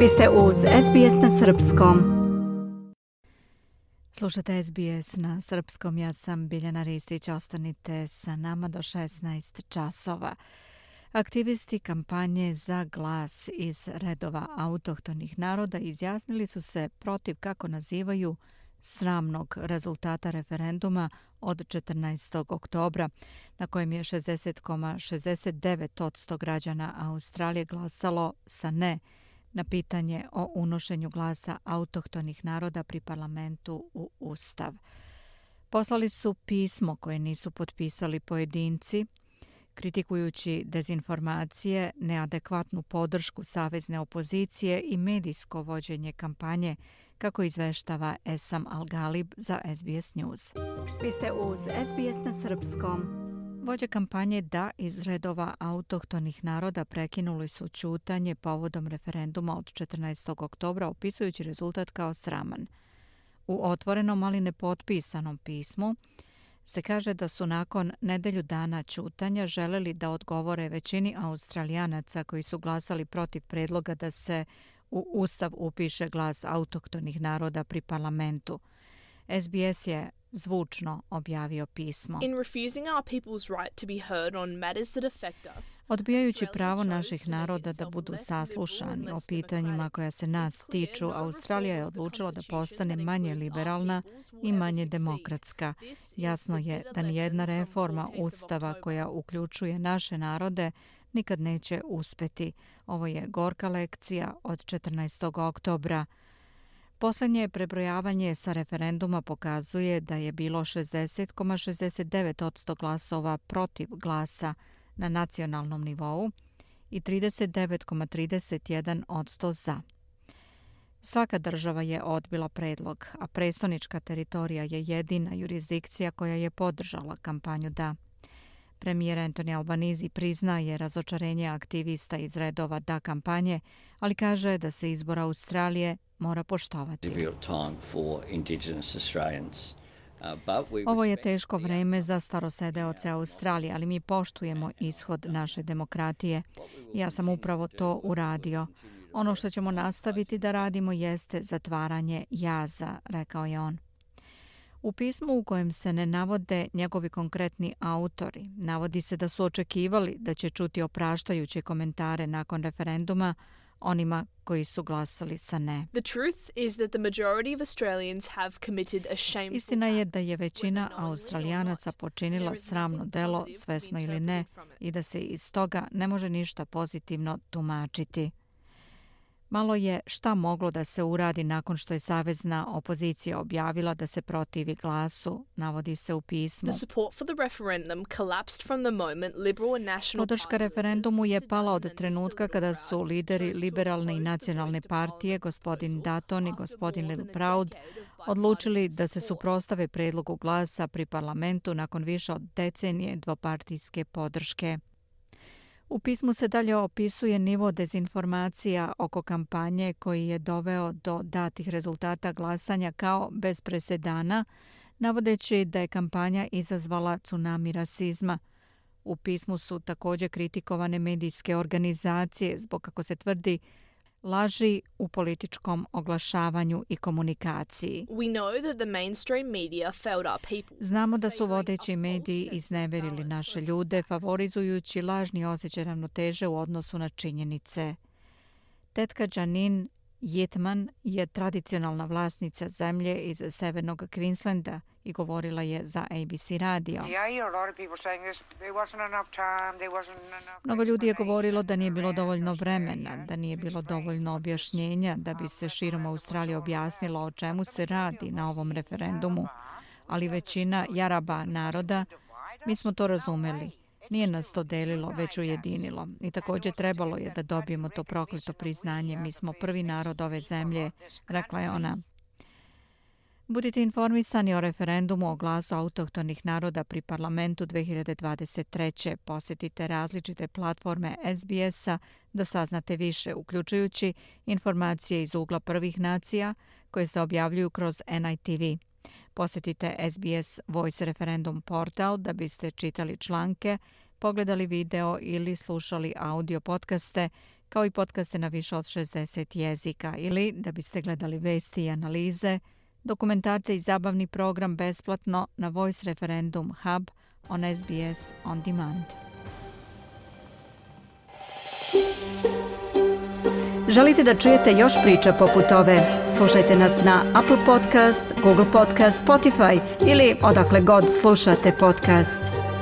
Vi ste uz SBS na Srpskom. Slušate SBS na Srpskom. Ja sam Biljana Ristić. Ostanite sa nama do 16 časova. Aktivisti kampanje za glas iz redova autohtonih naroda izjasnili su se protiv, kako nazivaju, sramnog rezultata referenduma od 14. oktobra, na kojem je 60,69% građana Australije glasalo sa ne na pitanje o unošenju glasa autohtonih naroda pri parlamentu u Ustav. Poslali su pismo koje nisu potpisali pojedinci, kritikujući dezinformacije, neadekvatnu podršku savezne opozicije i medijsko vođenje kampanje, kako izveštava Esam Al-Galib za SBS News. Vi ste uz SBS na Srpskom. Vođe kampanje Da iz redova autohtonih naroda prekinuli su čutanje povodom referenduma od 14. oktobra opisujući rezultat kao sraman. U otvorenom, ali nepotpisanom pismu se kaže da su nakon nedelju dana čutanja želeli da odgovore većini australijanaca koji su glasali protiv predloga da se u Ustav upiše glas autohtonih naroda pri parlamentu. SBS je zvučno objavio pismo. Odbijajući pravo naših naroda da budu saslušani o pitanjima koja se nas tiču, Australija je odlučila da postane manje liberalna i manje demokratska. Jasno je da nijedna reforma Ustava koja uključuje naše narode nikad neće uspeti. Ovo je gorka lekcija od 14. oktobra. Poslednje prebrojavanje sa referenduma pokazuje da je bilo 60,69% glasova protiv glasa na nacionalnom nivou i 39,31% za. Svaka država je odbila predlog, a prestonička teritorija je jedina jurisdikcija koja je podržala kampanju da. Premijer Antoni Albanizi priznaje razočarenje aktivista iz redova da kampanje, ali kaže da se izbor Australije mora poštovati. Ovo je teško vreme za starosedeoce Australije, ali mi poštujemo ishod naše demokratije. Ja sam upravo to uradio. Ono što ćemo nastaviti da radimo jeste zatvaranje jaza, rekao je on. U pismu u kojem se ne navode njegovi konkretni autori, navodi se da su očekivali da će čuti opraštajuće komentare nakon referenduma onima koji su glasali sa ne. Istina je da je većina Australijanaca počinila sramno delo, svesno ili ne, i da se iz toga ne može ništa pozitivno tumačiti. Malo je šta moglo da se uradi nakon što je savezna opozicija objavila da se protivi glasu, navodi se u pismu. Podrška referendumu je pala od trenutka kada su lideri liberalne i nacionalne partije, gospodin Dutton i gospodin Lil Proud, odlučili da se suprostave predlogu glasa pri parlamentu nakon više od decenije dvopartijske podrške. U pismu se dalje opisuje nivo dezinformacija oko kampanje koji je doveo do datih rezultata glasanja kao bez presedana, navodeći da je kampanja izazvala tsunami rasizma. U pismu su također kritikovane medijske organizacije zbog, kako se tvrdi, laži u političkom oglašavanju i komunikaciji. Znamo da su vodeći mediji izneverili naše ljude, favorizujući lažni osjećaj ravnoteže u odnosu na činjenice. Tetka Janine Jetman je tradicionalna vlasnica zemlje iz severnog Queenslanda i govorila je za ABC radio. Mnogo ljudi je govorilo da nije bilo dovoljno vremena, da nije bilo dovoljno objašnjenja da bi se širom Australije objasnilo o čemu se radi na ovom referendumu, ali većina Jaraba naroda, mi smo to razumeli. Nije nas to delilo, već ujedinilo. I također trebalo je da dobijemo to prokleto priznanje. Mi smo prvi narod ove zemlje, rekla je ona. Budite informisani o referendumu o glasu autohtonih naroda pri parlamentu 2023. Posjetite različite platforme SBS-a da saznate više, uključujući informacije iz ugla prvih nacija koje se objavljuju kroz NITV. Posjetite SBS Voice Referendum portal da biste čitali članke, pogledali video ili slušali audio podcaste kao i podcaste na više od 60 jezika ili da biste gledali vesti i analize, dokumentarce i zabavni program besplatno na Voice Referendum Hub on SBS On Demand. Želite da čujete još priča poput ove? Slušajte nas na Apple Podcast, Google Podcast, Spotify ili odakle god slušate podcast.